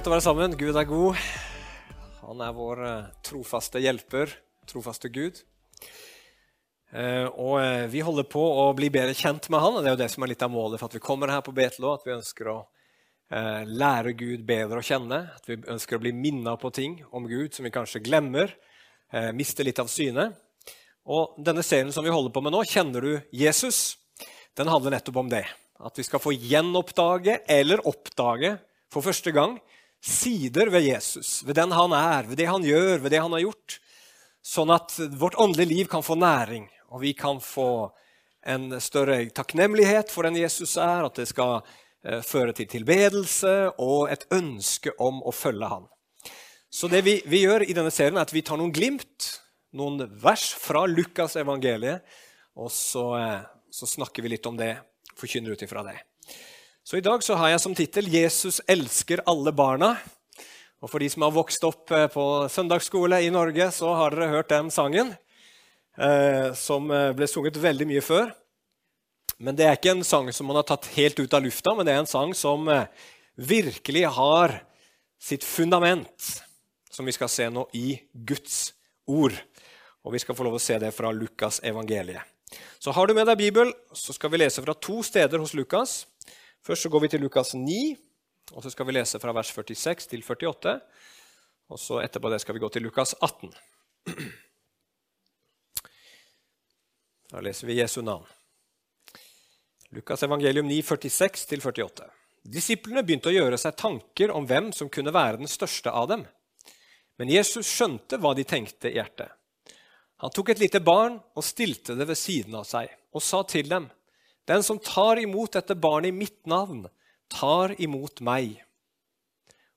Godt å være sammen. Gud er god. Han er vår eh, trofaste hjelper, trofaste Gud. Eh, og eh, vi holder på å bli bedre kjent med han, og det er jo det som er litt av målet for at vi kommer her på Betlå. At vi ønsker å lære Gud bedre å kjenne. At vi ønsker å bli minna på ting om Gud som vi kanskje glemmer, mister litt av syne. Og denne serien som vi holder på med nå, 'Kjenner du Jesus?', den handler nettopp om det. At vi skal få gjenoppdage eller oppdage for første gang sider ved Jesus, ved den han er, ved det han gjør, ved det han har gjort. Sånn at vårt åndelige liv kan få næring, og vi kan få en større takknemlighet for den Jesus er, at det skal eh, føre til tilbedelse og et ønske om å følge han. Så det vi, vi gjør i denne serien, er at vi tar noen glimt, noen vers fra Lukas evangeliet, og så, eh, så snakker vi litt om det, forkynner ut ifra det. Så I dag så har jeg som tittel 'Jesus elsker alle barna'. Og For de som har vokst opp eh, på søndagsskole i Norge, så har dere hørt den sangen. Eh, som eh, ble sunget veldig mye før. Men det er ikke en sang som man har tatt helt ut av lufta, men det er en sang som virkelig har sitt fundament, som vi skal se nå i Guds ord. Og vi skal få lov å se det fra Lukas evangeliet. Så har du med deg Bibel, så skal vi lese fra to steder hos Lukas. Først så går vi til Lukas 9, og så skal vi lese fra vers 46 til 48. Og så etterpå det skal vi gå til Lukas 18. Da leser vi Jesu navn. Lukas evangelium 9, 46 til 48. Disiplene begynte å gjøre seg tanker om hvem som kunne være den største av dem. Men Jesus skjønte hva de tenkte i hjertet. Han tok et lite barn og stilte det ved siden av seg og sa til dem.: Den som tar imot dette barnet i mitt navn, tar imot meg.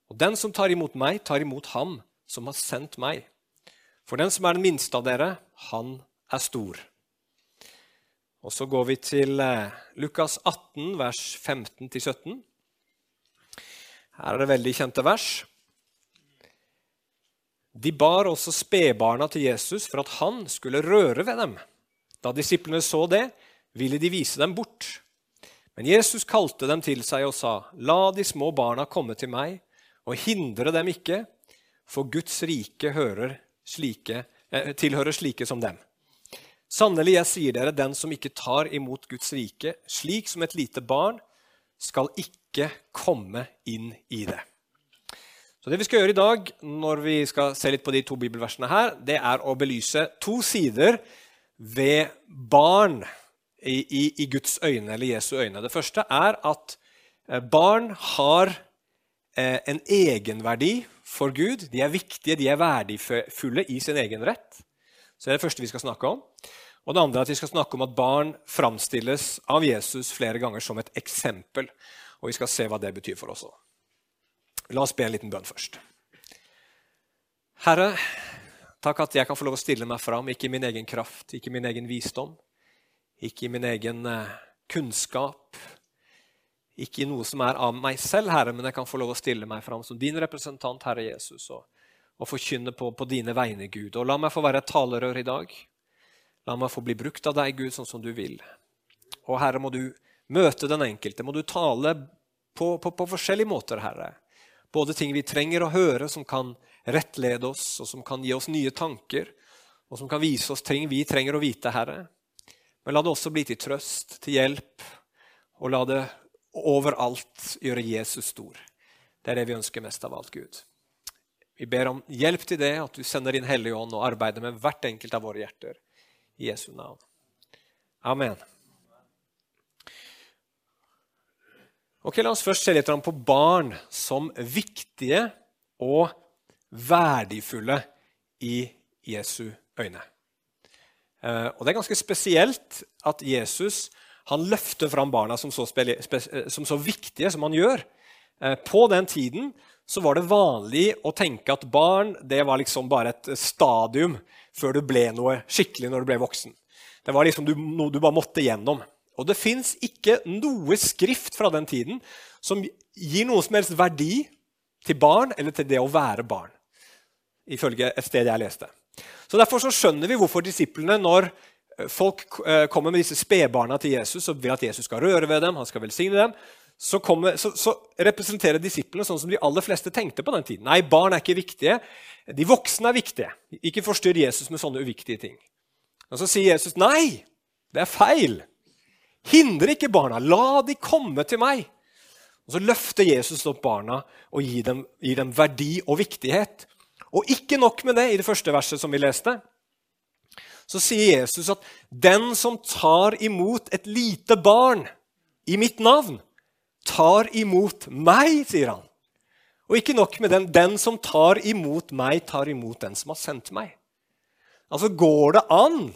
Og den som tar imot meg, tar imot ham som har sendt meg. For den som er den minste av dere, han er stor. Og så går vi til eh, Lukas 18, vers 15-17. Her er det veldig kjente vers. De bar også spedbarna til Jesus for at han skulle røre ved dem. Da disiplene så det, ville de vise dem bort. Men Jesus kalte dem til seg og sa, La de små barna komme til meg, og hindre dem ikke, for Guds rike slike, eh, tilhører slike som dem. Sannelig, jeg sier dere, den som ikke tar imot Guds rike, slik som et lite barn, skal ikke komme inn i det. Så Det vi skal gjøre i dag, når vi skal se litt på de to bibelversene her, det er å belyse to sider ved barn i, i, i Guds øyne, eller Jesu øyne. Det første er at eh, barn har eh, en egenverdi for Gud. De er viktige, de er verdifulle i sin egen rett. Så det er det første vi skal snakke om. Og det andre er at vi skal snakke om at barn framstilles av Jesus flere ganger som et eksempel. Og vi skal se hva det betyr for oss òg. La oss be en liten bønn først. Herre, takk at jeg kan få lov å stille meg fram, ikke i min egen kraft, ikke i min egen visdom, ikke i min egen eh, kunnskap, ikke i noe som er av meg selv, Herre, men jeg kan få lov å stille meg fram som din representant, Herre Jesus, og, og forkynne på, på dine vegne, Gud. Og la meg få være et talerør i dag. La meg få bli brukt av deg, Gud, sånn som du vil. Og Herre, må du møte den enkelte. Må du tale på, på, på forskjellige måter, Herre. Både ting vi trenger å høre, som kan rettlede oss, og som kan gi oss nye tanker, og som kan vise oss ting vi trenger å vite, Herre. Men la det også bli til trøst, til hjelp, og la det overalt gjøre Jesus stor. Det er det vi ønsker mest av alt, Gud. Vi ber om hjelp til det, at du sender inn Hellige Ånd og arbeider med hvert enkelt av våre hjerter. I Jesu navn. Amen. Ok, La oss først se litt på barn som viktige og verdifulle i Jesu øyne. Eh, og Det er ganske spesielt at Jesus han løfter fram barna som så, som så viktige som han gjør. Eh, på den tiden så var det vanlig å tenke at barn det var liksom bare et stadium før du ble noe skikkelig når du ble voksen. Det var liksom noe du bare måtte gjennom. Og det fins ikke noe skrift fra den tiden som gir noen som helst verdi til barn eller til det å være barn, ifølge et sted jeg leste. Så Derfor så skjønner vi hvorfor disiplene, når folk eh, kommer med disse spedbarna til Jesus og vil at Jesus skal røre ved dem, han skal velsigne dem, så, kommer, så, så, representerer disiplene sånn som de aller fleste tenkte på den tiden. Nei, barn er ikke viktige. De voksne er viktige. Ikke forstyrr Jesus med sånne uviktige ting. Og Så sier Jesus nei, det er feil. Hindre ikke barna. La de komme til meg. Og Så løfter Jesus opp barna og gir dem, gir dem verdi og viktighet. Og ikke nok med det i det første verset som vi leste. Så sier Jesus at 'den som tar imot et lite barn i mitt navn', tar imot meg, sier han. Og ikke nok med den. Den som tar imot meg, tar imot den som har sendt meg. Altså går det an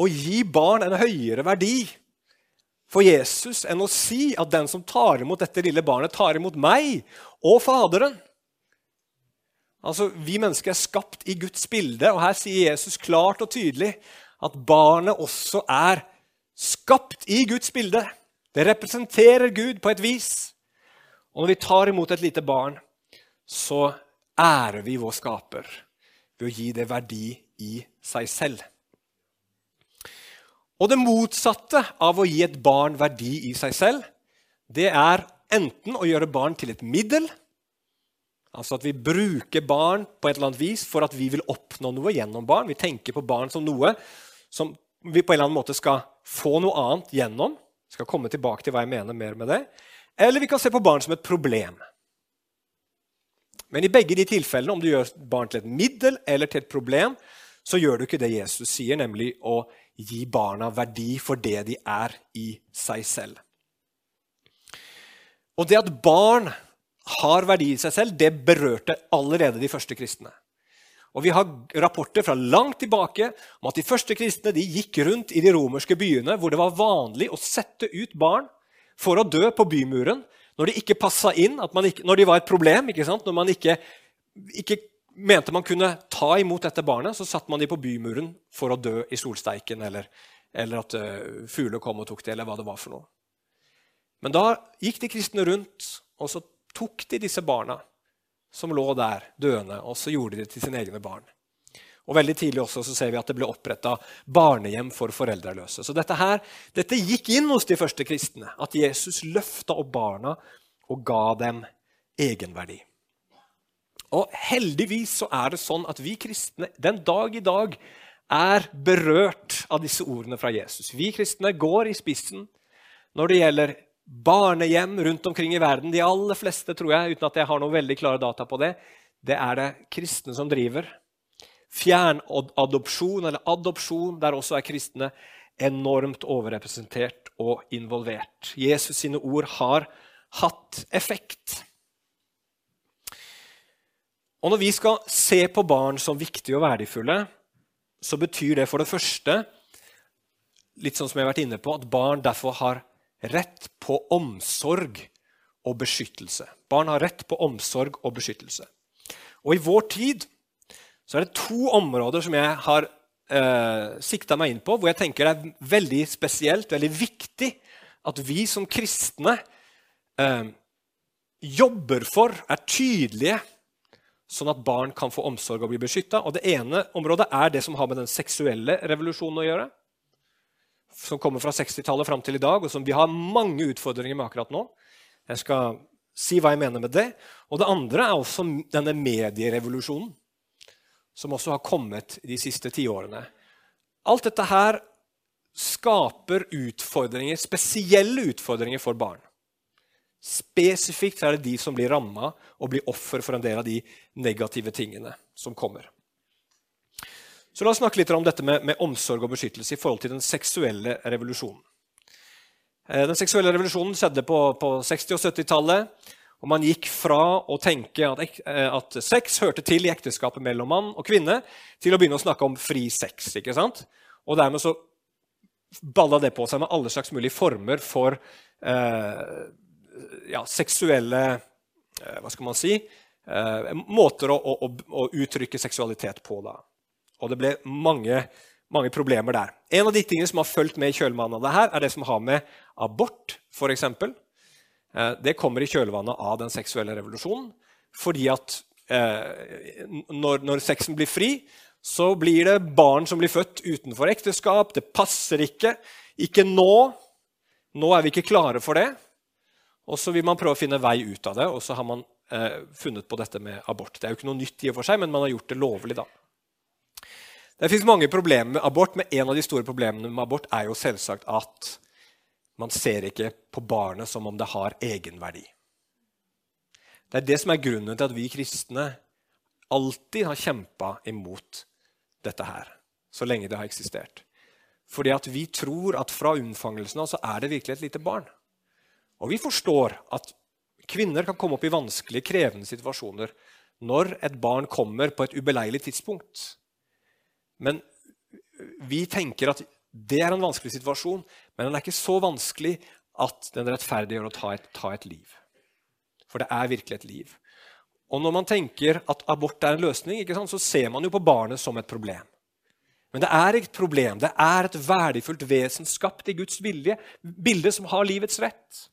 å gi barn en høyere verdi for Jesus enn å si at den som tar imot dette lille barnet, tar imot meg og Faderen. Altså, Vi mennesker er skapt i Guds bilde, og her sier Jesus klart og tydelig at barnet også er skapt i Guds bilde. Det representerer Gud på et vis. Og når vi tar imot et lite barn, så ærer vi vår skaper ved å gi det verdi i seg selv. Og det motsatte av å gi et barn verdi i seg selv, det er enten å gjøre barn til et middel, altså at vi bruker barn på et eller annet vis for at vi vil oppnå noe gjennom barn. Vi tenker på barn som noe som vi på en eller annen måte skal få noe annet gjennom. Skal komme tilbake til hva jeg mener mer med det. Eller vi kan se på barn som et problem. Men i begge de tilfellene, om du gjør barn til et middel eller til et problem, så gjør du ikke det Jesus sier, nemlig å gi barna verdi for det de er i seg selv. Og det at barn har verdi i seg selv, det berørte allerede de første kristne. Og Vi har rapporter fra langt tilbake om at de første kristne de gikk rundt i de romerske byene hvor det var vanlig å sette ut barn for å dø på bymuren når de ikke passa inn, ikke, når de var et problem. Når man ikke, ikke mente man kunne ta imot dette barnet, så satte man de på bymuren for å dø i solsteiken, eller, eller at uh, fugler kom og tok det, eller hva det var for noe. Men da gikk de kristne rundt, og så tok de disse barna som lå der døende, og så gjorde de det til sine egne barn. Og veldig tidlig også så ser vi at det ble oppretta barnehjem for foreldreløse. Så dette, her, dette gikk inn hos de første kristne, at Jesus løfta opp barna og ga dem egenverdi. Og heldigvis så er det sånn at vi kristne den dag i dag er berørt av disse ordene fra Jesus. Vi kristne går i spissen når det gjelder barnehjem rundt omkring i verden. De aller fleste, tror jeg, uten at jeg har noen veldig klare data på det, det er det kristne som driver. Fjernadopsjon eller adopsjon, der også er kristne enormt overrepresentert og involvert. Jesus sine ord har hatt effekt. Og når vi skal se på barn som viktige og verdifulle, så betyr det for det første litt sånn som jeg har vært inne på, at barn derfor har rett på omsorg og beskyttelse. Barn har rett på omsorg og beskyttelse. Og i vår tid så er det to områder som jeg har eh, sikta meg inn på, hvor jeg tenker det er veldig spesielt, veldig viktig, at vi som kristne eh, jobber for, er tydelige sånn at barn kan få omsorg og bli beskytta. Det ene området er det som har med den seksuelle revolusjonen å gjøre. Som kommer fra 60-tallet fram til i dag, og som vi har mange utfordringer med akkurat nå. Jeg skal si hva jeg mener med det. Og det andre er også denne medierevolusjonen, som også har kommet de siste tiårene. Alt dette her skaper utfordringer, spesielle utfordringer for barn. Spesifikt er det de som blir ramma og blir offer for en del av de negative tingene som kommer. Så La oss snakke litt om dette med, med omsorg og beskyttelse i forhold til den seksuelle revolusjonen. Eh, den seksuelle revolusjonen skjedde på, på 60- og 70-tallet. og Man gikk fra å tenke at, eh, at, sex hørte til i ekteskapet mellom mann og kvinne, til å begynne å snakke om fri sex. ikke sant? Og dermed så balla det på seg med alle slags mulige former for eh, ja, seksuelle eh, Hva skal man si? Eh, måter å, å, å, uttrykke seksualitet på. Da. Og det ble mange, mange, problemer der. En av de tingene som har fulgt med i kjølvannet av det her, er det som har med abort f.eks. Eh, det kommer i kjølvannet av den seksuelle revolusjonen. Fordi at eh, når, når sexen blir fri, så blir det barn som blir født utenfor ekteskap. Det passer ikke. Ikke nå. Nå er vi ikke klare for det. Og så vil man prøve å finne vei ut av det, og så har man eh, funnet på dette med abort. Det er jo ikke noe nytt, i og for seg, men man har gjort det lovlig. da. Det fins mange problemer med abort, men en av de store problemene med abort er jo selvsagt at man ser ikke på barnet som om det har egenverdi. Det er det som er grunnen til at vi kristne alltid har kjempa imot dette her, så lenge det har eksistert. Fordi at vi tror at fra unnfangelsen av så er det virkelig et lite barn. Og vi forstår at kvinner kan komme opp i vanskelige, krevende situasjoner når et barn kommer på et ubeleilig tidspunkt. Men vi tenker at det er en vanskelig situasjon, men den er ikke så vanskelig at den rettferdiggjør å ta et, ta et liv. For det er virkelig et liv. Og når man tenker at abort er en løsning, så ser man jo på barnet som et problem. Men det er et problem. Det er et verdifullt vesen skapt i Guds vilje, bilde som har livets rett.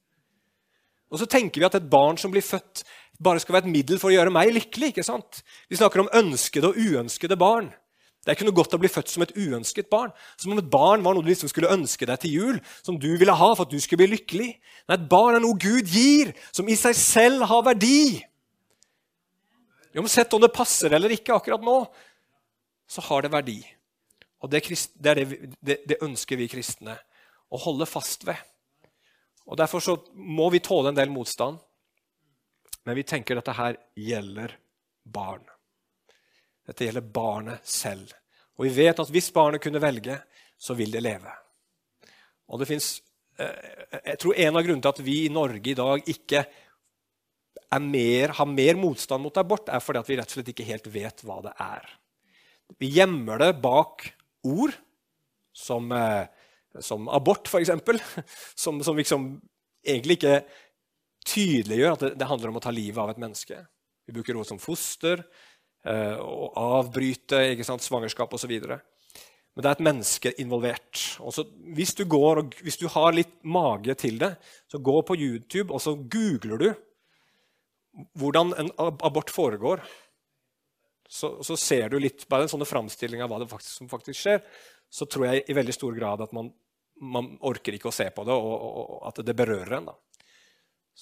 Og så tenker vi at et barn som blir født, bare skal være et middel for å gjøre meg lykkelig. ikke sant? Vi snakker om ønskede og uønskede barn. Det er ikke noe godt å bli født som et uønsket barn. Som om et barn var noe du liksom skulle ønske deg til jul, som du ville ha for at du skulle bli lykkelig. Nei, Et barn er noe Gud gir, som i seg selv har verdi. Uansett om det passer eller ikke akkurat nå, så har det verdi. Og det, er det, det, det ønsker vi kristne å holde fast ved. Og Derfor så må vi tåle en del motstand, men vi tenker at dette her gjelder barn. Dette gjelder barnet selv. Og vi vet at hvis barnet kunne velge, så vil det leve. Og det finnes, eh, jeg tror En av grunnene til at vi i Norge i dag ikke mer, har mer motstand mot abort, er fordi at vi rett og slett ikke helt vet hva det er. Vi gjemmer det bak ord som, eh, som abort, f.eks., som, som liksom egentlig ikke tydeliggjør at det, det, handler om å ta livet av et menneske. Vi bruker ord som foster, og avbryte ikke sant, svangerskap osv. Men det er et menneske involvert. Også, hvis, du går, og, hvis du har litt mage til det, så gå på YouTube og så googler du hvordan en abort foregår, så, så, ser du litt bare en sånn framstilling av hva faktisk, som faktisk skjer, så tror jeg i veldig stor grad at man, man orker ikke å se på det, og, og, og at det berører en. Da.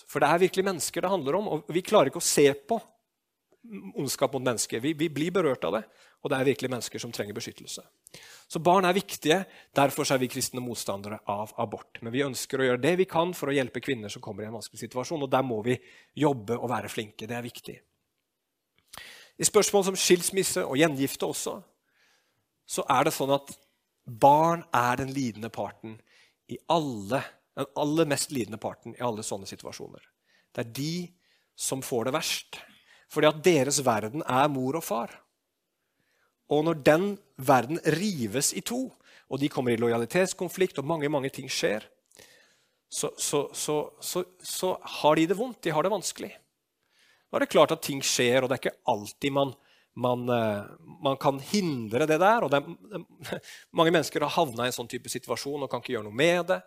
For det er virkelig mennesker det handler om, og vi klarer ikke å se på ondskap mot mennesker. Vi, vi blir berørt av det, og det er virkelig mennesker som trenger beskyttelse. Så barn er viktige. Derfor er vi kristne motstandere av abort. Men vi ønsker å gjøre det vi kan for å hjelpe kvinner som kommer i en vanskelig situasjon. Og der må vi jobbe og være flinke. Det er viktig. I spørsmål som skilsmisse og gjengifte også, så er det sånn at barn er den lidende parten i alle, den aller mest lidende parten i alle sånne situasjoner. Det er de som får det verst. Fordi at deres verden er mor og far. Og når den verden rives i to, og de kommer i lojalitetskonflikt, og mange mange ting skjer, så, så, så, så, har de det vondt. De har det vanskelig. Nå er det klart at ting skjer, og det er ikke alltid man, man, eh, man kan hindre det der. og det er, Mange mennesker har havna i en sånn type situasjon og kan ikke gjøre noe med det.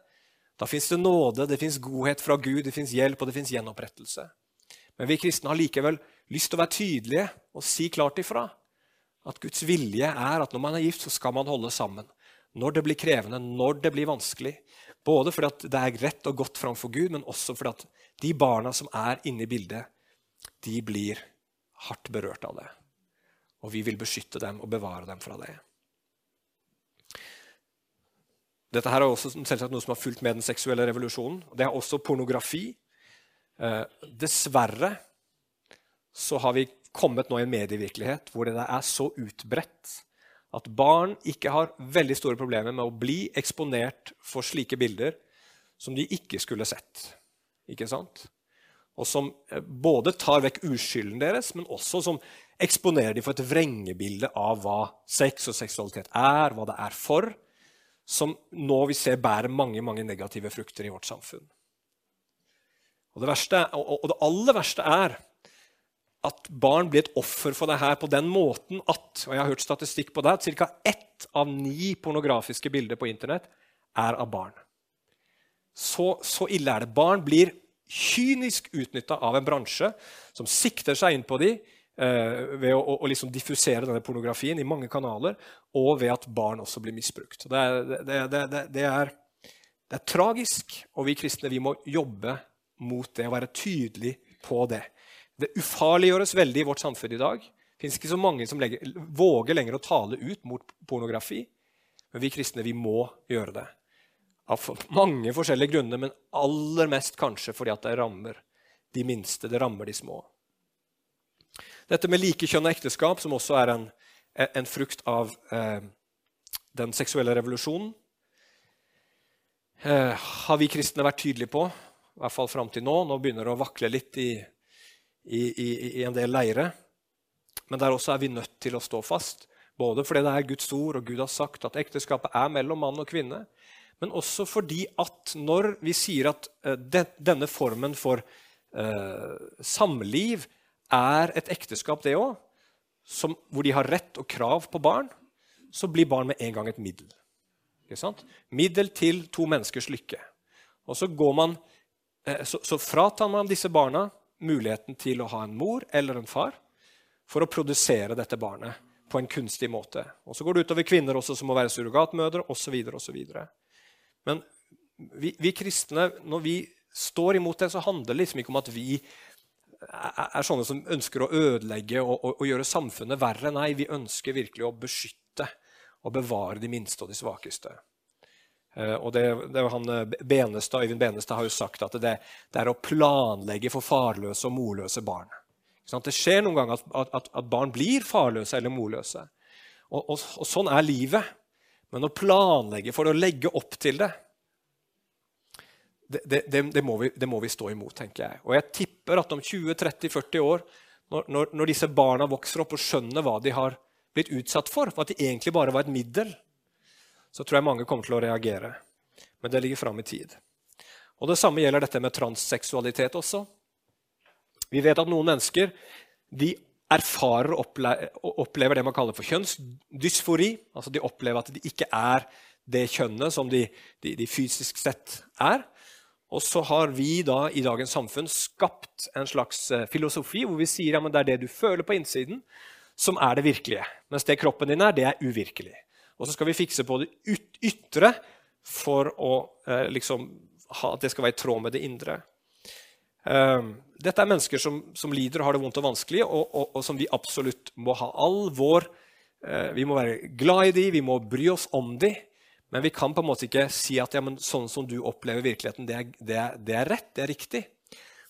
Da fins det nåde, det fins godhet fra Gud, det fins hjelp og det fins gjenopprettelse. Men vi kristne har likevel lyst til å være tydelige og si klart ifra. At Guds vilje er at når man er gift, så skal man holde sammen. Når det blir krevende, når det blir vanskelig. Både fordi det er rett og godt framfor Gud, men også fordi de barna som er inne i bildet, de blir hardt berørt av det. Og vi vil beskytte dem og bevare dem fra det. Dette her er også selvsagt noe som har fulgt med den seksuelle revolusjonen. Det er også pornografi. Eh, dessverre så har vi kommet nå i en medievirkelighet hvor det er så utbredt at barn ikke har veldig store problemer med å bli eksponert for slike bilder som de ikke skulle sett. Ikke sant? Og som eh, både tar vekk uskylden deres, men også som eksponerer dem for et vrengebilde av hva sex og seksualitet er, hva det er for, som nå vi ser bærer mange, mange negative frukter i vårt samfunn. Og det, verste, og det aller verste er at barn blir et offer for det her på den måten at og jeg har hørt statistikk på det, at ca. ett av ni pornografiske bilder på Internett er av barn. Så, så ille er det. Barn blir kynisk utnytta av en bransje som sikter seg inn på dem eh, ved å, å liksom diffusere denne pornografien i mange kanaler, og ved at barn også blir misbrukt. Det er, det, det, det er, er tragisk, og vi kristne vi må jobbe mot det, og være tydelig på det. Det ufarliggjøres veldig i vårt samfunn i dag. Det fins ikke så mange som legger, våger lenger å tale ut mot pornografi. Men vi kristne vi må gjøre det. Av mange forskjellige grunner, men aller mest kanskje fordi at det rammer de minste. Det rammer de små. Dette med likekjønna ekteskap, som også er en, en frukt av eh, den seksuelle revolusjonen, eh, har vi kristne vært tydelige på, i hvert fall fram til nå. Nå begynner det å vakle litt i, i, i, i en del leire. Men der også er vi nødt til å stå fast. Både fordi det er Guds ord, og Gud har sagt at ekteskapet er mellom mann og kvinne. Men også fordi at når vi sier at uh, denne formen for uh, samliv er et ekteskap, det òg, hvor de har rett og krav på barn, så blir barn med en gang et middel. Middel til to menneskers lykke. Og så, går man, så, så fratar man disse barna muligheten til å ha en mor eller en far for å produsere dette barnet på en kunstig måte. Og Så går det utover kvinner også som må være surrogatmødre osv. Men vi, vi, kristne, når vi står imot det, så handler det liksom ikke om at vi er sånne som ønsker å ødelegge og, og, og, gjøre samfunnet verre. Nei, vi ønsker virkelig å beskytte og bevare de minste og de svakeste. Uh, og det, det han, eh, Benestad, Øyvind Benestad har jo sagt at det, det er å planlegge for farløse og morløse barn. Det skjer noen ganger at, at, at, barn blir farløse eller morløse. Og, og, og, sånn er livet. Men å planlegge for å legge opp til det, det, det, må, vi, må, vi, stå imot, tenker jeg. Og jeg tipper at om 20-30-40 år, når, når, når, disse barna vokser opp og skjønner hva de har blitt utsatt for at de egentlig bare var et middel, så tror jeg mange kommer til å reagere. Men det ligger fram i tid. Og Det samme gjelder dette med transseksualitet også. Vi vet at noen mennesker de erfarer og opplever det man kaller for kjønnsdysfori. Altså de opplever at de ikke er det kjønnet som de, de, de fysisk sett er. Og så har vi da i dagens samfunn skapt en slags eh, filosofi hvor vi sier at ja, det er det du føler på innsiden, som er det virkelige. Mens det kroppen din er, det er uvirkelig. Og så skal vi fikse på det ytre for å, eh, liksom, ha, at det skal være i tråd med det indre. Ehm, dette er mennesker som, som, lider og har det vondt og vanskelig, og, og, og som vi absolutt må ha all vår uh, Vi må være glad i dem, vi må bry oss om dem. Men vi kan på en måte ikke si at ja, sånn som du opplever virkeligheten, det er, det, er, det er, rett, det er riktig.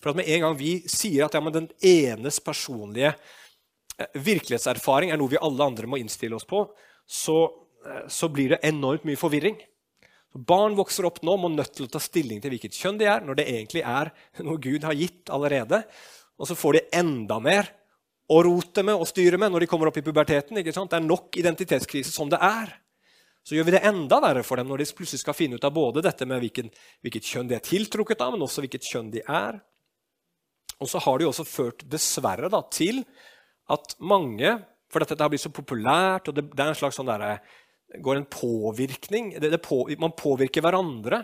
For at med en gang vi sier at ja, den enes personlige uh, virkelighetserfaring er noe vi alle andre må innstille oss på, så, så blir det enormt mye forvirring. Barn vokser opp nå må nødt til å ta stilling til hvilket kjønn de er, når det egentlig er noe Gud har gitt allerede. Og så får de enda mer å rote med og styre med når de kommer opp i puberteten. Det er nok identitetskrise som det er. Så gjør vi det enda verre for dem når de plutselig skal finne ut av både dette med hvilken, hvilket kjønn de er tiltrukket av, men også hvilket kjønn de er. Og så har det jo også ført dessverre da, til at mange For dette, har blitt så populært, og det, det er en slags sånn der, går en påvirkning det, det på, Man påvirker hverandre.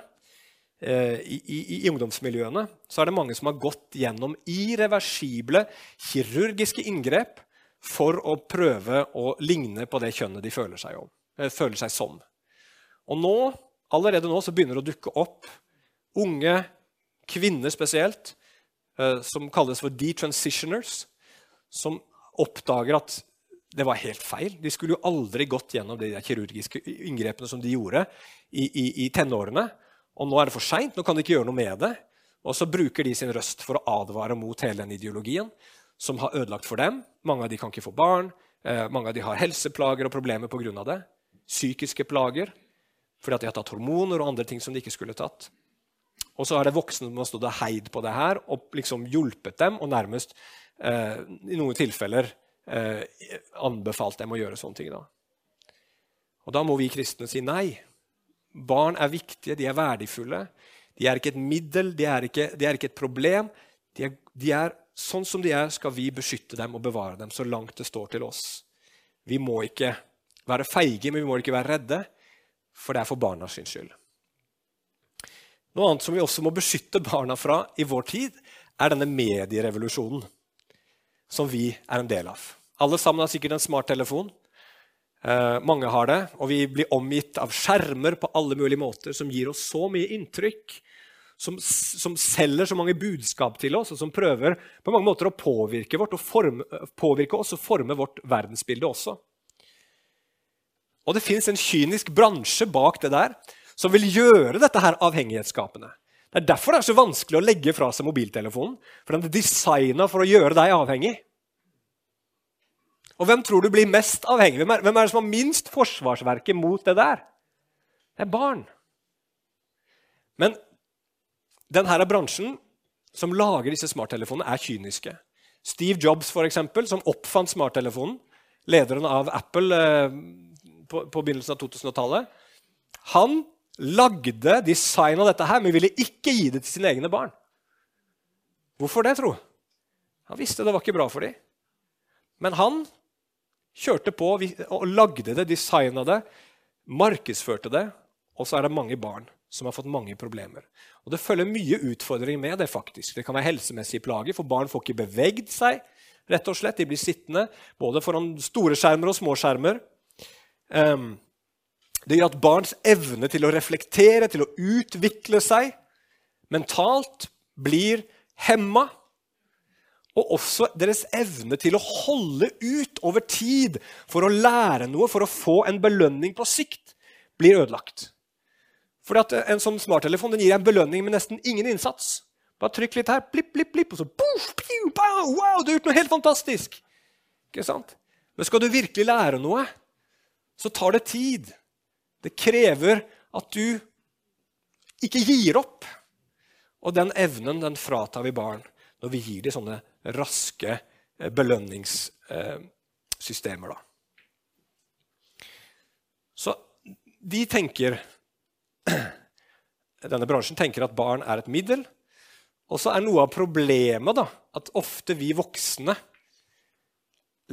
Eh, i, i, I, ungdomsmiljøene så er det mange som har gått gjennom irreversible kirurgiske inngrep for å prøve å ligne på det kjønnet de føler seg, om, eh, føler seg som. Og nå, allerede nå så begynner det å dukke opp unge kvinner spesielt, eh, som kalles for detransitioners, som oppdager at det var helt feil. De skulle jo aldri gått gjennom de kirurgiske inngrepene som de gjorde i, i, i tenårene. Og nå er det for seint, nå kan de ikke gjøre noe med det. Og så bruker de sin røst for å advare mot hele den ideologien som har ødelagt for dem. Mange av de kan ikke få barn, eh, mange av de har helseplager og problemer pga. det. Psykiske plager fordi de har tatt hormoner og andre ting som de ikke skulle tatt. Og så er det voksne som har stått og heid på det her og liksom hjulpet dem og nærmest eh, i noen tilfeller eh, anbefalt dem å gjøre sånne ting. Da. Og da må vi kristne si nei. Barn er viktige, de er verdifulle. De er ikke et middel, de er ikke, de er ikke et problem. De er, de er, sånn som de er, skal vi beskytte dem og bevare dem så langt det står til oss. Vi må ikke være feige, men vi må ikke være redde, for det er for barna sin skyld. Noe annet som vi også må beskytte barna fra i vår tid, er denne medierevolusjonen som vi er en del av. Alle sammen har sikkert en smarttelefon. Eh, mange har det, og vi blir omgitt av skjermer på alle mulige måter som gir oss så mye inntrykk, som, som, selger så mange budskap til oss, og som prøver på mange måter å påvirke, vårt, og forme, påvirke oss og forme vårt verdensbilde også. Og det fins en kynisk bransje bak det der som vil gjøre dette her avhengighetsskapende. Det er derfor det er så vanskelig å legge fra seg mobiltelefonen. For den er designa for å gjøre deg avhengig. Og hvem tror du blir mest avhengig? Hvem er, hvem er det som har minst forsvarsverket mot det der? Det er barn. Men denne bransjen som lager disse smarttelefonene, er kyniske. Steve Jobs, for eksempel, som oppfant smarttelefonen, lederen av Apple eh, på, på begynnelsen av 2000-tallet, han lagde designa dette her, men ville ikke gi det til sine egne barn. Hvorfor det, tro? Han visste det var ikke bra for dem. Men han kjørte på og lagde det, designa det, markedsførte det, og så er det mange barn som har fått mange problemer. Og Det følger mye utfordringer med det. faktisk. Det kan være helsemessige plager, for barn får ikke bevegd seg. rett og slett. De blir sittende både foran store skjermer og små skjermer. Um, det gjør at barns evne til å reflektere, til å utvikle seg mentalt, blir hemma. Og også deres evne til å holde ut over tid for å lære noe, for å få en belønning på sikt, blir ødelagt. Fordi En sånn smarttelefon gir en belønning med nesten ingen innsats. Bare trykk litt her, blipp, blipp, blipp, og så puff, piu, pow, wow, du har gjort noe helt fantastisk. Ikke sant? Men skal du virkelig lære noe, så tar det tid. Det krever at du ikke gir opp. Og den evnen den fratar vi barn når vi gir dem sånne raske belønningssystemer. Da. Så de tenker denne bransjen tenker at barn er et middel. Og så er noe av problemet da, at ofte vi voksne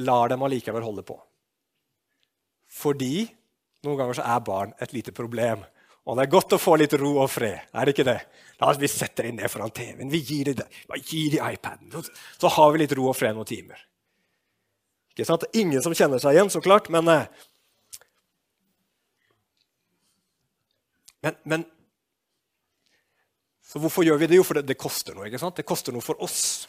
lar dem allikevel holde på. Fordi noen ganger så er barn et lite problem. Og det er godt å få litt ro og fred. er det ikke det? La oss, Vi setter dem ned foran TV-en. Vi gir dem, gir dem iPaden. Så har vi litt ro og fred noen timer. Ikke sant? Ingen som kjenner seg igjen, så klart, men eh, Men, men Så hvorfor gjør vi det? Jo, for det, det koster noe. ikke sant? Det koster noe for oss.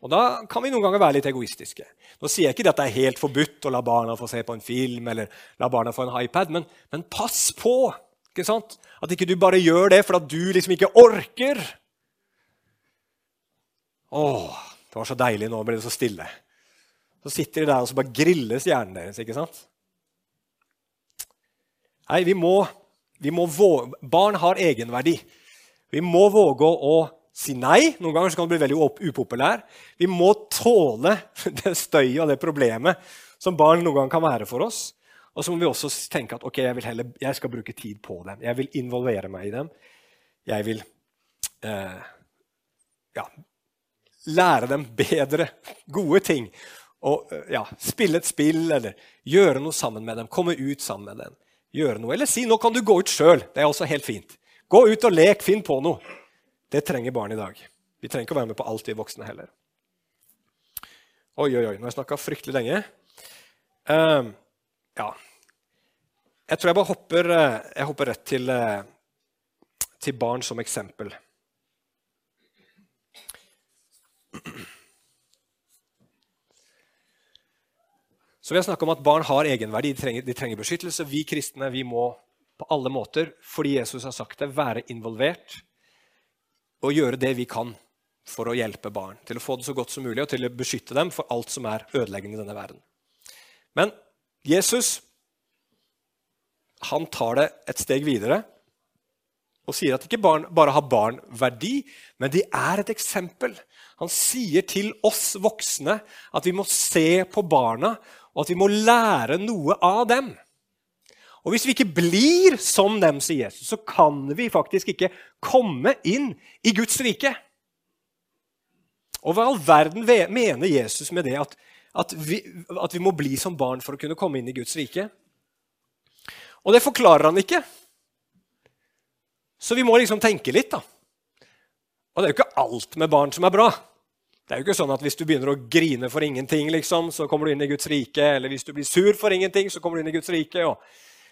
Og Da kan vi noen ganger være litt egoistiske. Nå sier jeg ikke at det er helt forbudt å la barna få se på en film eller la barna få en iPad, men, men pass på ikke sant? at ikke du bare gjør det for at du liksom ikke orker. Åh, det var så deilig. Nå ble det så stille. Så sitter de der og så bare grilles hjernen deres. ikke sant? Nei, vi må vi må våge, barn har egenverdi. Vi må våge å si nei. Noen ganger kan det bli veldig upopulær. Vi må tåle det støyet og det problemet som barn noen ganger kan være for oss. Og så må vi også tenke at ok, jeg, heller, jeg, skal bruke tid på dem. Jeg vil involvere meg i dem. Jeg vil eh, ja, lære dem bedre, gode ting. Og ja, spille et spill eller gjøre noe sammen med dem. Komme ut sammen med dem gjøre noe. Eller si 'nå kan du gå ut sjøl'. Det er også helt fint. Gå ut og lek, finn på noe. Det trenger barn i dag. Vi trenger ikke å være med på alt, vi voksne heller. Oi, oi, oi, nå har jeg snakka fryktelig lenge. Uh, ja Jeg tror jeg bare hopper, uh, jeg hopper rett til, uh, til barn som eksempel. Så vi har snakka om at barn har egenverdi, de trenger, de trenger, beskyttelse. Vi kristne vi må på alle måter, fordi Jesus har sagt det, være involvert og gjøre det vi kan for å hjelpe barn. Til å få det så godt som mulig og til å beskytte dem for alt som er ødeleggende i denne verden. Men Jesus han tar det et steg videre og sier at ikke barn bare har barn verdi, men de er et eksempel. Han sier til oss voksne at vi må se på barna og at vi må lære noe av dem. Og Hvis vi ikke blir som dem, sier Jesus, så kan vi faktisk ikke komme inn i Guds rike. Og hva all verden mener Jesus med det at, at, vi, at vi må bli som barn for å kunne komme inn i Guds rike? Og det forklarer han ikke. Så vi må liksom tenke litt, da. Og det er jo ikke alt med barn som er bra. Det er jo ikke sånn at hvis du begynner å grine for ingenting, liksom, så kommer du inn i Guds rike. Eller hvis du blir sur for ingenting, så kommer du inn i Guds rike.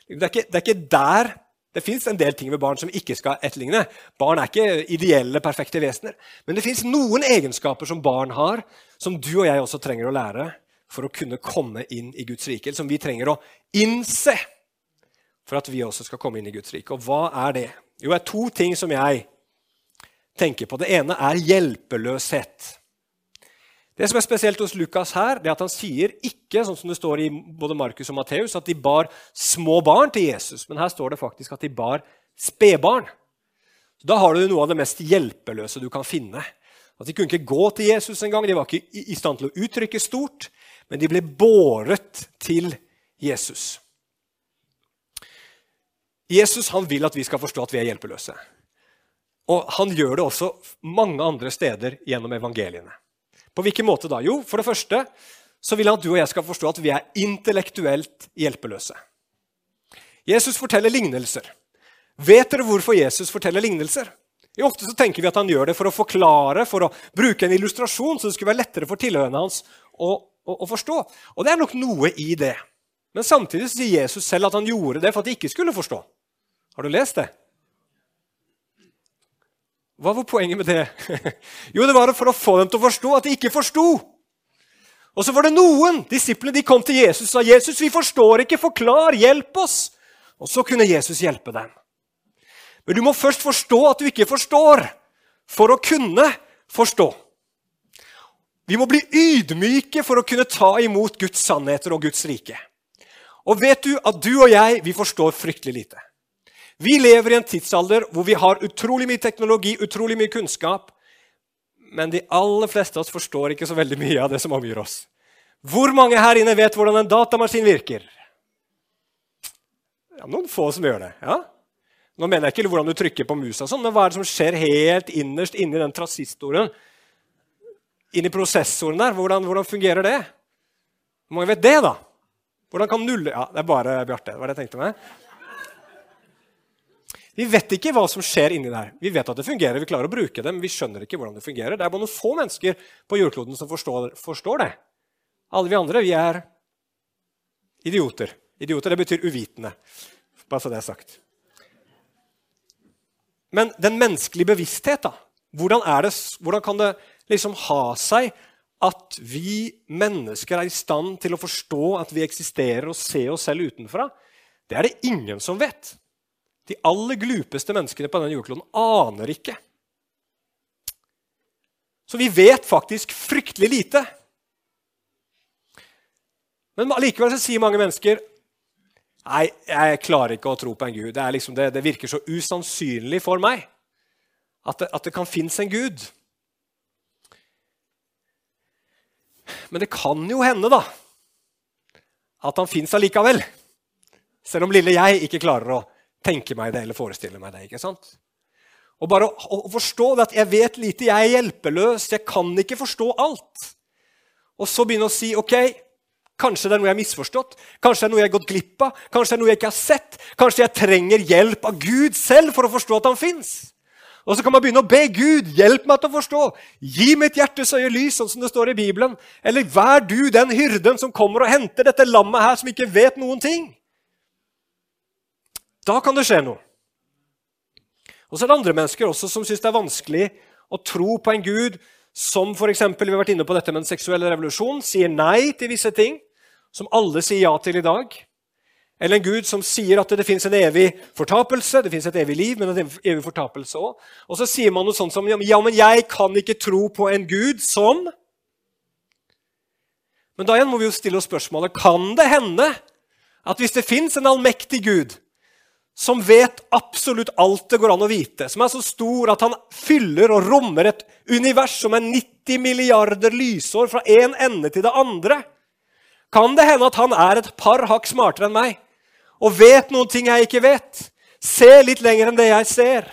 Det er, ikke, det, er ikke, der Det fins en del ting ved barn som ikke skal etterligne. Barn er ikke ideelle, perfekte vesener. Men det fins noen egenskaper som barn har, som du og jeg også trenger å lære for å kunne komme inn i Guds rike. Som vi trenger å innse for at vi også skal komme inn i Guds rike. Og hva er det? Jo, det er to ting som jeg tenker på. Det ene er hjelpeløshet. Det som er spesielt hos Lukas her, det er at han sier ikke sånn som det står i både Markus og Matteus, at de bar små barn til Jesus, men her står det faktisk at de bar spedbarn. Da har du noe av det mest hjelpeløse du kan finne. At De kunne ikke gå til Jesus engang, de var ikke i stand til å uttrykke stort, men de ble båret til Jesus. Jesus han vil at vi skal forstå at vi er hjelpeløse. Og han gjør det også mange andre steder gjennom evangeliene. På hvilken måte da? Jo, for det første så vil han at du og jeg skal forstå at vi er intellektuelt hjelpeløse. Jesus forteller lignelser. Vet dere hvorfor Jesus forteller lignelser? Jo, ofte så tenker vi at han gjør det for å forklare, for å bruke en illustrasjon, så det skulle være lettere for tilhørende hans å, å, å, forstå. Og det er nok noe i det. Men samtidig sier Jesus selv at han gjorde det for at de ikke skulle forstå. Har du lest det? Hva var poenget med det? Jo, det var for å få dem til å forstå at de ikke forsto. Og så var det noen disiplene de kom til Jesus og sa, 'Jesus, vi forstår ikke. Forklar. Hjelp oss.' Og så kunne Jesus hjelpe dem. Men du må først forstå at du ikke forstår, for å kunne forstå. Vi må bli ydmyke for å kunne ta imot Guds sannheter og Guds rike. Og vet du at du og jeg vi forstår fryktelig lite. Vi lever i en tidsalder hvor vi har utrolig mye teknologi, utrolig mye kunnskap. Men de aller fleste av oss forstår ikke så veldig mye av det som omgir oss. Hvor mange her inne vet hvordan en datamaskin virker? Ja, noen få som gjør det. ja? Nå mener jeg ikke hvordan du trykker på musa, sånn, men hva er det som skjer helt innerst inni den transistoren? Inni prosessoren der? Hvordan, hvordan fungerer det? Hvor mange vet det, da? Hvordan kan nulle Ja, det er bare Bjarte. Det var det jeg tenkte meg. Vi vet ikke hva som skjer inni der. Vi vet at det fungerer, vi klarer å bruke det, men vi skjønner ikke hvordan det fungerer. Det er bare noen få mennesker på jordkloden som forstår, forstår det. Alle vi andre vi er idioter. Idioter det betyr uvitende. Bare så det er sagt. Men den menneskelige bevissthet, da? Hvordan, det, hvordan kan det liksom ha seg at vi mennesker er i stand til å forstå at vi eksisterer og se oss selv utenfra? Det er det ingen som vet. De aller glupeste menneskene på denne jordkloden aner ikke. Så vi vet faktisk fryktelig lite. Men likevel så sier mange mennesker Nei, jeg klarer ikke å tro på en gud. Det, liksom det, det virker så usannsynlig for meg at det, at det kan finnes en gud. Men det kan jo hende, da, at han fins allikevel. Selv om lille jeg ikke klarer å tenke meg det eller forestille meg det. ikke sant? Og bare å, å forstå at jeg vet lite, jeg er hjelpeløs, jeg kan ikke forstå alt. Og så begynne å si ok, kanskje det er noe jeg har misforstått, kanskje det er noe jeg har gått glipp av, kanskje det er noe jeg ikke har sett, kanskje jeg trenger hjelp av Gud selv for å forstå at han fins. Og så kan man begynne å be Gud hjelp meg til å forstå. Gi mitt hjertes øye lys, sånn som det står i Bibelen. Eller vær du den hyrden som kommer og henter dette lammet her som ikke vet noen ting. Da kan det skje noe. Og så er det andre mennesker også som syns det er vanskelig å tro på en gud som f.eks. vi har vært inne på dette med den seksuelle revolusjon, sier nei til visse ting som alle sier ja til i dag. Eller en gud som sier at det, det fins en evig fortapelse, det fins et evig liv, men en evig fortapelse òg. Og så sier man noe sånt som ja, men jeg kan ikke tro på en gud som Men da igjen må vi jo stille oss spørsmålet kan det hende at hvis det fins en allmektig gud, som vet absolutt alt det går an å vite, som er så stor at han fyller og rommer et univers som er 90 milliarder lysår fra én ende til det andre, kan det hende at han er et par hakk smartere enn meg og vet noen ting jeg ikke vet, ser litt lenger enn det jeg ser.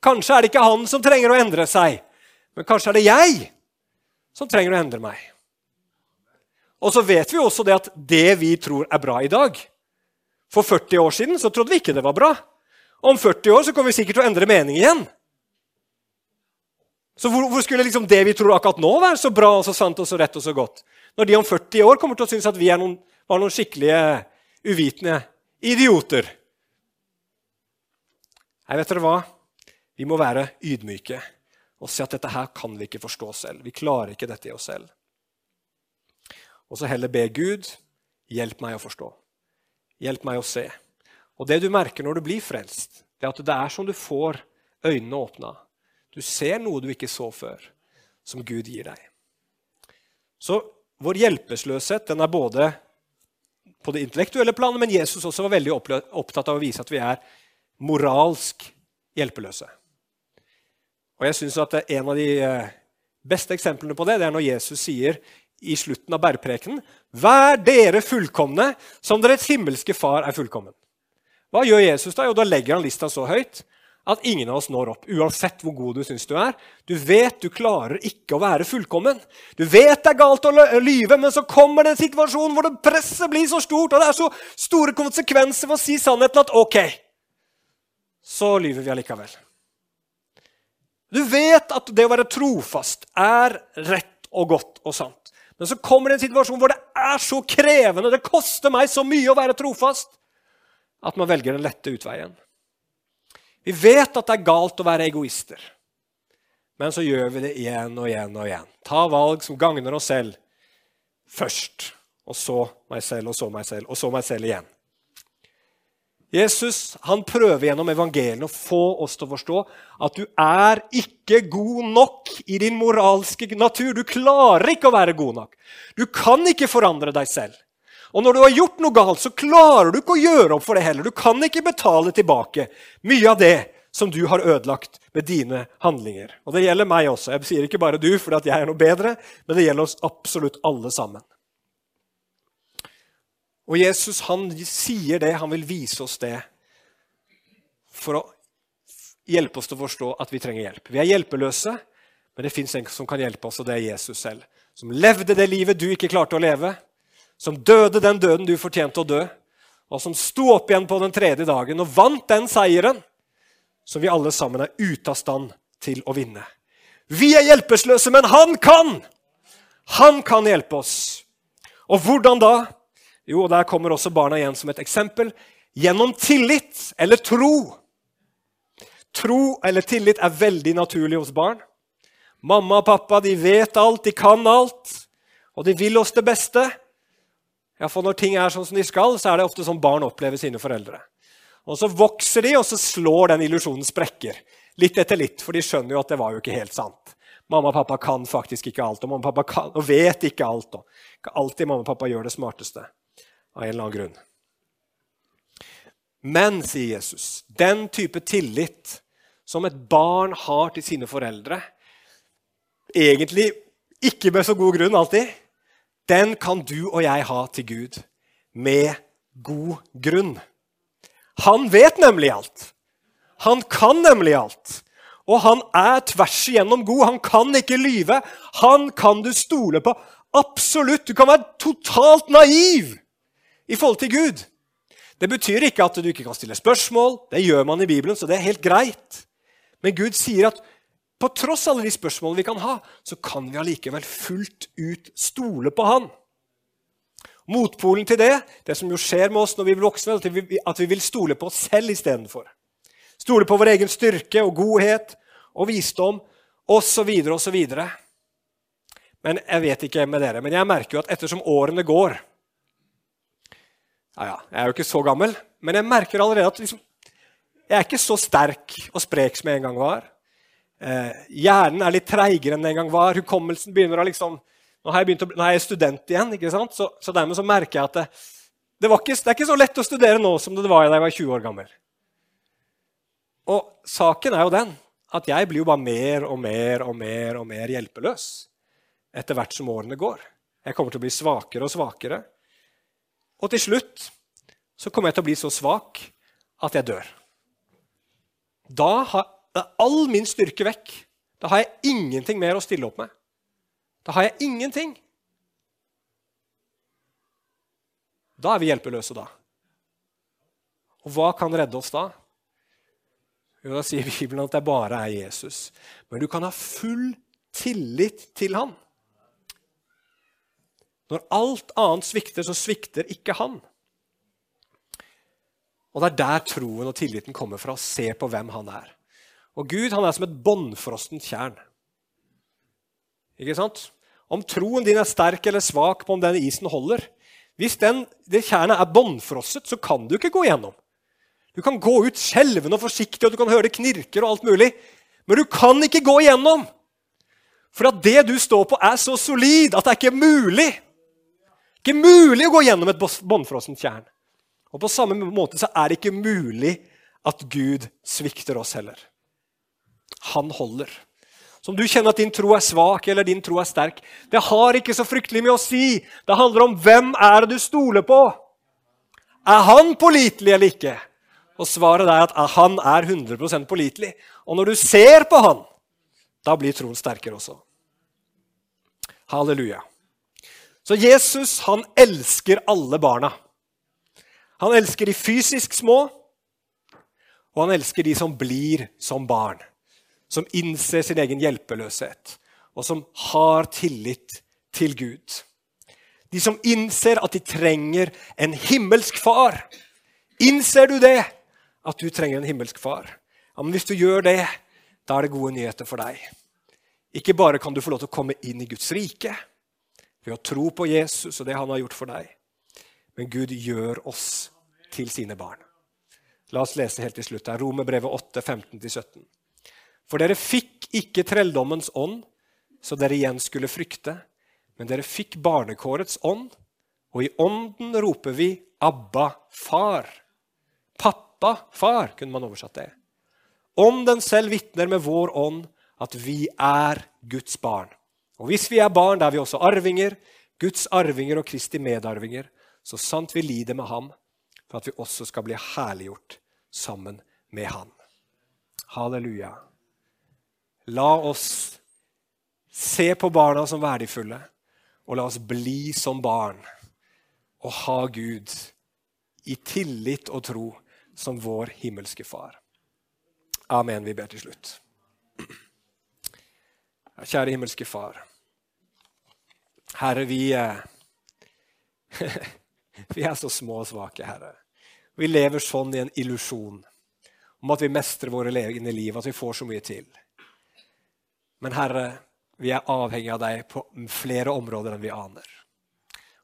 Kanskje er det ikke han som trenger å endre seg, men kanskje er det jeg som trenger å endre meg. Og så vet vi også det at det vi tror er bra i dag, for 40 år siden så trodde vi ikke det var bra. Om 40 år så kommer vi sikkert til å endre mening igjen. Så hvor, hvor, skulle liksom det vi tror akkurat nå, være så bra og så sant og så rett og så godt? Når de om 40 år kommer til å synes at vi noen, var noen skikkelige uvitende idioter Nei, vet dere hva? Vi må være ydmyke og si at dette her kan vi ikke forstå selv. Vi klarer ikke dette i oss selv. Og så heller be Gud, hjelp meg å forstå. Hjelp meg å se. Og det du merker når du blir frelst, det er at det er som du får øynene åpna. Du ser noe du ikke så før, som Gud gir deg. Så vår hjelpeløshet den er både på det intellektuelle planet, men Jesus også var veldig opptatt av å vise at vi er moralsk hjelpeløse. Og jeg synes at En av de eh, beste eksemplene på det det er når Jesus sier i slutten av bærpreken. Vær dere fullkomne som deres himmelske far er fullkommen. Hva gjør Jesus da? Jo, da legger han lista så høyt at ingen av oss når opp, uansett hvor god du syns du er. Du vet du klarer ikke å være fullkommen. Du vet det er galt å lyve, men så kommer det en situasjon hvor det presset blir så stort, og det er så store konsekvenser for å si sannheten at OK, så lyver vi allikevel. Du vet at det å være trofast er rett og godt og sant. Men så kommer det en situasjon hvor det er så krevende, det koster meg så mye å være trofast, at man velger den lette utveien. Vi vet at det er galt å være egoister, men så gjør vi det igjen og igjen og igjen. Ta valg som gagner oss selv først, og så meg selv, og så meg selv, og så meg selv igjen. Jesus han prøver gjennom evangeliet å få oss til å forstå at du er ikke god nok i din moralske natur. Du klarer ikke å være god nok. Du kan ikke forandre deg selv. Og når du har gjort noe galt, så klarer du ikke å gjøre opp for det heller. Du kan ikke betale tilbake mye av det som du har ødelagt med dine handlinger. Og det gjelder meg også. Jeg sier ikke bare du fordi jeg er noe bedre, men det gjelder oss absolutt alle sammen. Og Jesus han sier det, han vil vise oss det for å hjelpe oss til å forstå at vi trenger hjelp. Vi er hjelpeløse, men det fins en som kan hjelpe oss, og det er Jesus selv. Som levde det livet du ikke klarte å leve, som døde den døden du fortjente å dø, og som sto opp igjen på den tredje dagen og vant den seieren som vi alle sammen er ute av stand til å vinne. Vi er hjelpeløse, men han kan! Han kan hjelpe oss. Og hvordan da? Jo, og der kommer også barna igjen som et eksempel. Gjennom tillit eller tro. Tro eller tillit er veldig naturlig hos barn. Mamma og pappa de vet alt, de kan alt, og de vil oss det beste. Ja, for når ting er sånn som de skal, så er det ofte sånn barn opplever sine foreldre. Og Så vokser de, og så slår den illusjonen sprekker. Litt etter litt, for de skjønner jo at det var jo ikke helt sant. Mamma og pappa kan faktisk ikke alt, og mamma og pappa kan, og vet ikke alt. Og ikke alltid mamma og pappa gjør det smarteste av en eller annen grunn. Men, sier Jesus, den type tillit som et barn har til sine foreldre, egentlig ikke med så god grunn alltid, den kan du og jeg ha til Gud med god grunn. Han vet nemlig alt. Han kan nemlig alt. Og han er tvers igjennom god. Han kan ikke lyve. Han kan du stole på. Absolutt. Du kan være totalt naiv i forhold til Gud. Det betyr ikke at du ikke kan stille spørsmål. Det gjør man i Bibelen, så det er helt greit. Men Gud sier at på tross alle de spørsmålene vi kan ha, så kan vi allikevel fullt ut stole på Han. Motpolen til det, det som jo skjer med oss når vi blir voksne, at vi vil stole på oss selv istedenfor. Stole på vår egen styrke og godhet og visdom osv. osv. Men jeg vet ikke med dere, men jeg merker jo at ettersom årene går ja, ja, Jeg er jo ikke så gammel, men jeg merker allerede at liksom, jeg er ikke så sterk og sprek som jeg en gang var. Eh, hjernen er litt treigere enn den en gang var. Hukommelsen begynner å liksom Nå, har jeg å, nå er jeg student igjen, ikke sant? Så, så dermed så merker jeg at det, det, ikke, det, er ikke så lett å studere nå som det var da jeg var 20 år gammel. Og saken er jo den at jeg blir jo bare mer og mer og mer og mer hjelpeløs etter hvert som årene går. Jeg kommer til å bli svakere og svakere. Og til slutt så kommer jeg til å bli så svak at jeg dør. Da har all min styrke vekk. Da har jeg ingenting mer å stille opp med. Da har jeg ingenting. Da er vi hjelpeløse, da. Og hva kan redde oss da? Jo, Da sier Bibelen at det bare er Jesus. Men du kan ha full tillit til han. Når alt annet svikter, så svikter ikke han. Og det er der troen og tilliten kommer fra, se på hvem han er. Og Gud han er som et bånnfrostent tjern. Ikke sant? Om troen din er sterk eller svak på om den isen holder Hvis den, det tjernet er bånnfrosset, så kan du ikke gå gjennom. Du kan gå ut skjelvende og forsiktig, og du kan høre det knirker og alt mulig. Men du kan ikke gå igjennom. For at det du står på, er så solid at det er ikke mulig. Ikke mulig å gå gjennom et bånnfrossent tjern. Og på samme måte så er det ikke mulig at Gud svikter oss heller. Han holder. Så om du kjenner at din tro er svak eller din tro er sterk, det har ikke så fryktelig mye å si. Det handler om hvem er det du stoler på. Er han pålitelig eller ikke? Og svaret er at han er 100% pålitelig. Og når du ser på han, da blir troen sterkere også. Halleluja. Så Jesus han elsker alle barna. Han elsker de fysisk små, og han elsker de som blir som barn. Som innser sin egen hjelpeløshet, og som har tillit til Gud. De som innser at de trenger en himmelsk far. Innser du det? At du trenger en himmelsk far? Ja, men Hvis du gjør det, da er det gode nyheter for deg. Ikke bare kan du få lov til å komme inn i Guds rike ved å tro på Jesus og det han har gjort for deg, men Gud gjør oss til sine barn. La oss lese helt til slutt her. Romerbrevet 8, 15-17. For dere fikk ikke trelldommens ånd, så dere igjen skulle frykte, men dere fikk barnekårets ånd, og i ånden roper vi 'Abba, far'. Pappa, far, kunne man oversatt det. Om den selv vitner med vår ånd at vi er Guds barn. Og hvis vi er barn, da er vi også arvinger, Guds arvinger og Kristi medarvinger, så sant vi lider med ham, for at vi også skal bli herliggjort sammen med Han. Halleluja. La oss se på barna som verdifulle, og la oss bli som barn og ha Gud i tillit og tro som vår himmelske Far. Amen. Vi ber til slutt. Kjære himmelske Far. Herre, vi eh, Vi er så små og svake, Herre. Vi lever sånn i en illusjon om at vi mestrer våre egne liv, at vi får så mye til. Men Herre, vi er avhengig av deg på flere områder enn vi aner.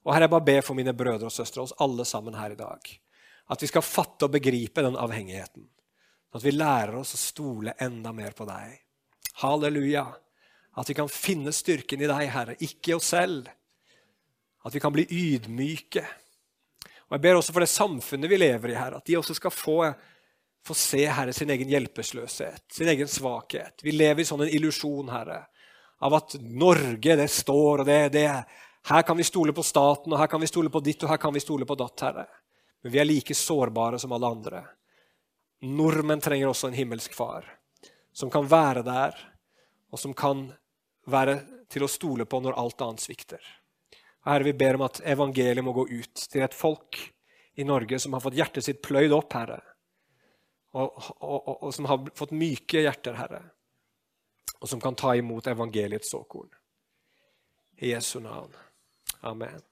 Og Herre, jeg bare ber for mine brødre og søstre, oss alle sammen her i dag, at vi skal fatte og begripe den avhengigheten. At vi lærer oss å stole enda mer på deg. Halleluja. At vi kan finne styrken i deg, Herre, ikke i oss selv. At vi kan bli ydmyke og Jeg ber også for det samfunnet vi lever i, Herre, at de også skal få, få se Herre, sin egen hjelpeløshet, sin egen svakhet. Vi lever i sånn en illusjon, Herre, av at Norge, det står, og det, det Her kan vi stole på staten, og her kan vi stole på ditt, og her kan vi stole på datt, Herre. Men vi er like sårbare som alle andre. Nordmenn trenger også en himmelsk far, som kan være der, og som kan være til å stole på når alt annet svikter. Herre, vi ber om at evangeliet må gå ut til et folk i Norge som har fått hjertet sitt pløyd opp, Herre. Og, og, og, og som har fått myke hjerter, Herre. Og som kan ta imot evangeliets såkorn. I Jesu navn. Amen.